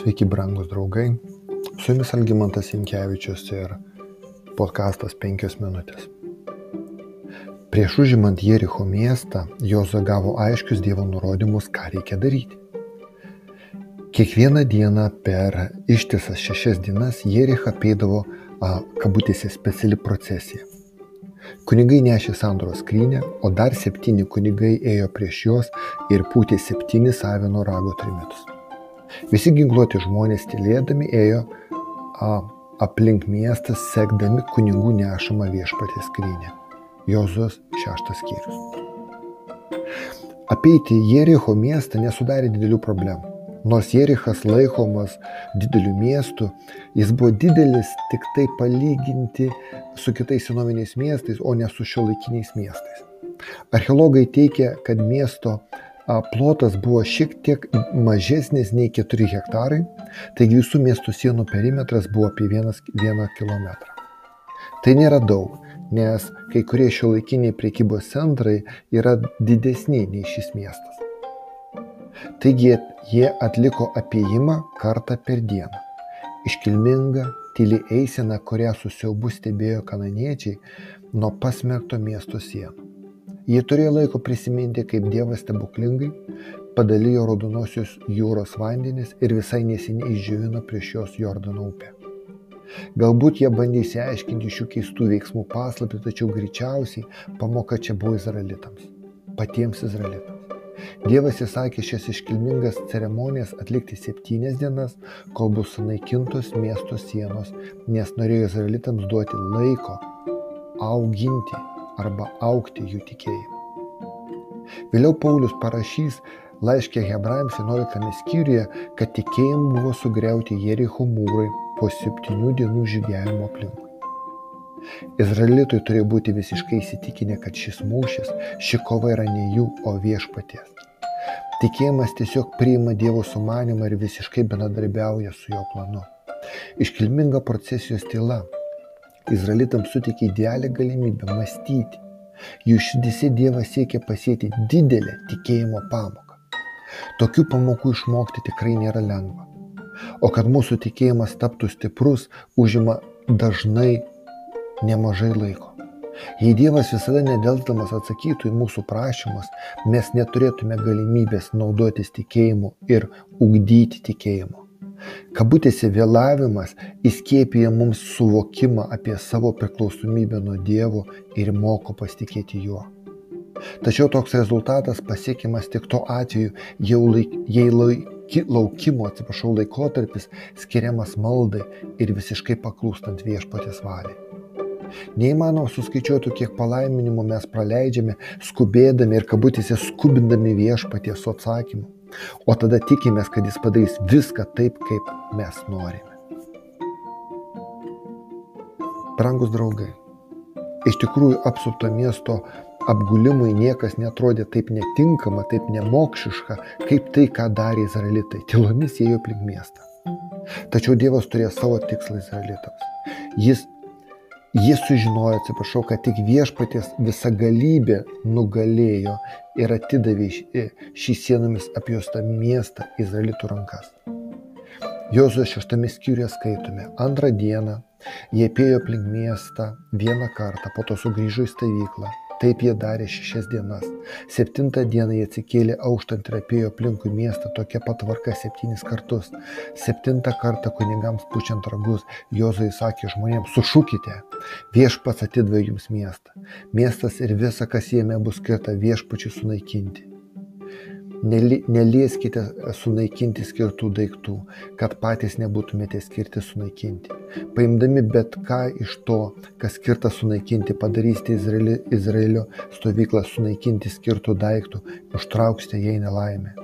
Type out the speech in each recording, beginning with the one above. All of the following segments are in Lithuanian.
Sveiki, brangūs draugai. Su jumis Algymantas Inkevičius ir podkastas 5 minutės. Prieš užimant Jericho miestą, Jozo gavo aiškius Dievo nurodymus, ką reikia daryti. Kiekvieną dieną per ištisas šešias dienas Jerichą peidavo, kabutėse, speciali procesija. Kunigai nešė sandoros skrynę, o dar septyni kunigai ėjo prieš juos ir pūtė septynis avino rago trimitus. Visi ginkluoti žmonės tylėdami ėjo a, aplink miestą, sekdami kunigų nešamą viešpatės skrynę. Jozos šeštas skyrius. Apeiti Jericho miestą nesudarė didelių problemų. Nors Jerichas laikomas dideliu miestu, jis buvo didelis tik tai palyginti su kitais senoviniais miestais, o ne su šiuolaikiniais miestais. Archeologai teigia, kad miesto plotas buvo šiek tiek mažesnis nei 4 hektarai, taigi visų miestų sienų perimetras buvo apie 1 km. Tai nėra daug, nes kai kurie šiuolaikiniai priekybos centrai yra didesni nei šis miestas. Taigi jie atliko apėjimą kartą per dieną. Iškilminga, tyli eisena, kurią susiaubu stebėjo kananiečiai nuo pasmerkto miesto sienų. Jie turėjo laiko prisiminti, kaip Dievas stebuklingai padalijo raudonosios jūros vandenis ir visai neseniai išdžiovino prieš jos Jordano upę. Galbūt jie bandė įsiaiškinti šių keistų veiksmų paslapį, tačiau greičiausiai pamoka čia buvo izraelitams, patiems izraelitams. Dievas įsakė šias iškilmingas ceremonijas atlikti septynias dienas, kol bus sunaikintos miesto sienos, nes norėjo izraelitams duoti laiko auginti arba aukti jų tikėjimą. Vėliau Paulius parašys laiškė Hebrajams 11 skyriuje, kad tikėjimu buvo sugriauti Jericho mūrai po septynių dienų žygiavimo aplinkui. Izraelitui turėjo būti visiškai įsitikinę, kad šis mūšis, ši kova yra ne jų, o viešpaties. Tikėjimas tiesiog priima Dievo sumanimą ir visiškai bendradarbiauja su jo planu. Iškilminga procesijos tyla Izraelitams suteikė idealią galimybę mąstyti. Jų širdise Dievas siekia pasėti didelę tikėjimo pamoką. Tokių pamokų išmokti tikrai nėra lengva. O kad mūsų tikėjimas taptų stiprus, užima dažnai nemažai laiko. Jei Dievas visada nedelsdamas atsakytų į mūsų prašymus, mes neturėtume galimybės naudotis tikėjimu ir ugdyti tikėjimo. Kabutėse vėlavimas įskiepija mums suvokimą apie savo priklausomybę nuo Dievo ir moko pasitikėti Juo. Tačiau toks rezultatas pasiekiamas tik tuo atveju, laik, jei laiki, laukimo, atsiprašau, laikotarpis skiriamas maldai ir visiškai paklūstant viešpatės valiai. Neįmanoma suskaičiuoti, kiek palaiminimų mes praleidžiame, skubėdami ir kabutėse skubindami viešpaties atsakymu o tada tikimės, kad jis padarys viską taip, kaip mes norime. Brangus draugai, iš tikrųjų apsupto miesto apgulimui niekas netrodė taip netinkama, taip nemokšiška, kaip tai, ką darė izraelitai. Tylomis ėjo aplink miestą. Tačiau Dievas turėjo savo tikslą izraelitams. Jis Jie sužinojo, atsiprašau, kad tik viešpaties visagalybė nugalėjo ir atidavė šį sienomis apjostą miestą Izraelitų rankas. Jozuo šeštame skyriuje skaitome, antrą dieną jie apėjo aplink miestą vieną kartą, po to sugrįžo į stovyklą Taip jie darė šešias dienas. Septintą dieną jie atsikėlė auštant ir apėjo aplinkui miestą tokia pat tvarka septynis kartus. Septintą kartą kunigams pučiant ragus, Jozui sakė žmonėms, sušūkite, viešpats atidavė jums miestą. Miestas ir visa, kas jame bus skirta viešpačiui sunaikinti. Nelieskite sunaikinti skirtų daiktų, kad patys nebūtumėte skirti sunaikinti. Paimdami bet ką iš to, kas skirta sunaikinti, padarysite Izraelio, Izraelio stovyklą sunaikinti skirtų daiktų, užtrauksite jai nelaimę.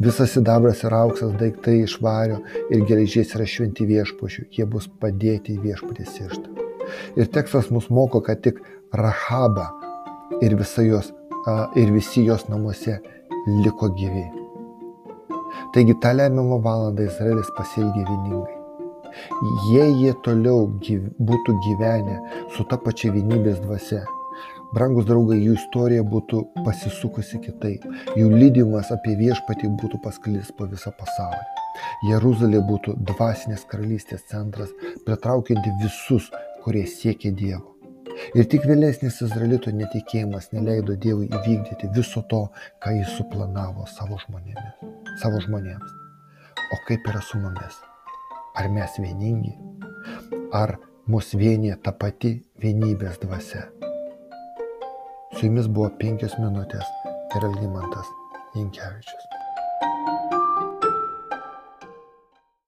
Visas sidabras ir auksas daiktai iš vario ir geležies yra šventi viešpačių, jie bus padėti į viešpatės ištą. Ir tekstas mus moko, kad tik Rahaba ir, jos, ir visi jos namuose liko gyvi. Taigi tą lemiamą valandą Izraelis pasielgė vieningai. Jei jie toliau gyv, būtų gyvenę su ta pačia vienybės dvasia, Brangus draugai, jų istorija būtų pasisukusi kitaip, jų lydimas apie viešpatį būtų pasklis po visą pasaulį. Jeruzalė būtų dvasinės karalystės centras, pritraukianti visus, kurie siekia Dievo. Ir tik vėlesnis Izraelito netikėjimas neleido Dievui įvykdyti viso to, ką jis suplanavo savo žmonėmis. Savo žmonėms. O kaip yra su mumis? Ar mes vieningi? Ar mus vienyje ta pati vienybės dvasia? Su jumis buvo penkios minutės ir Algymantas Jankievičius.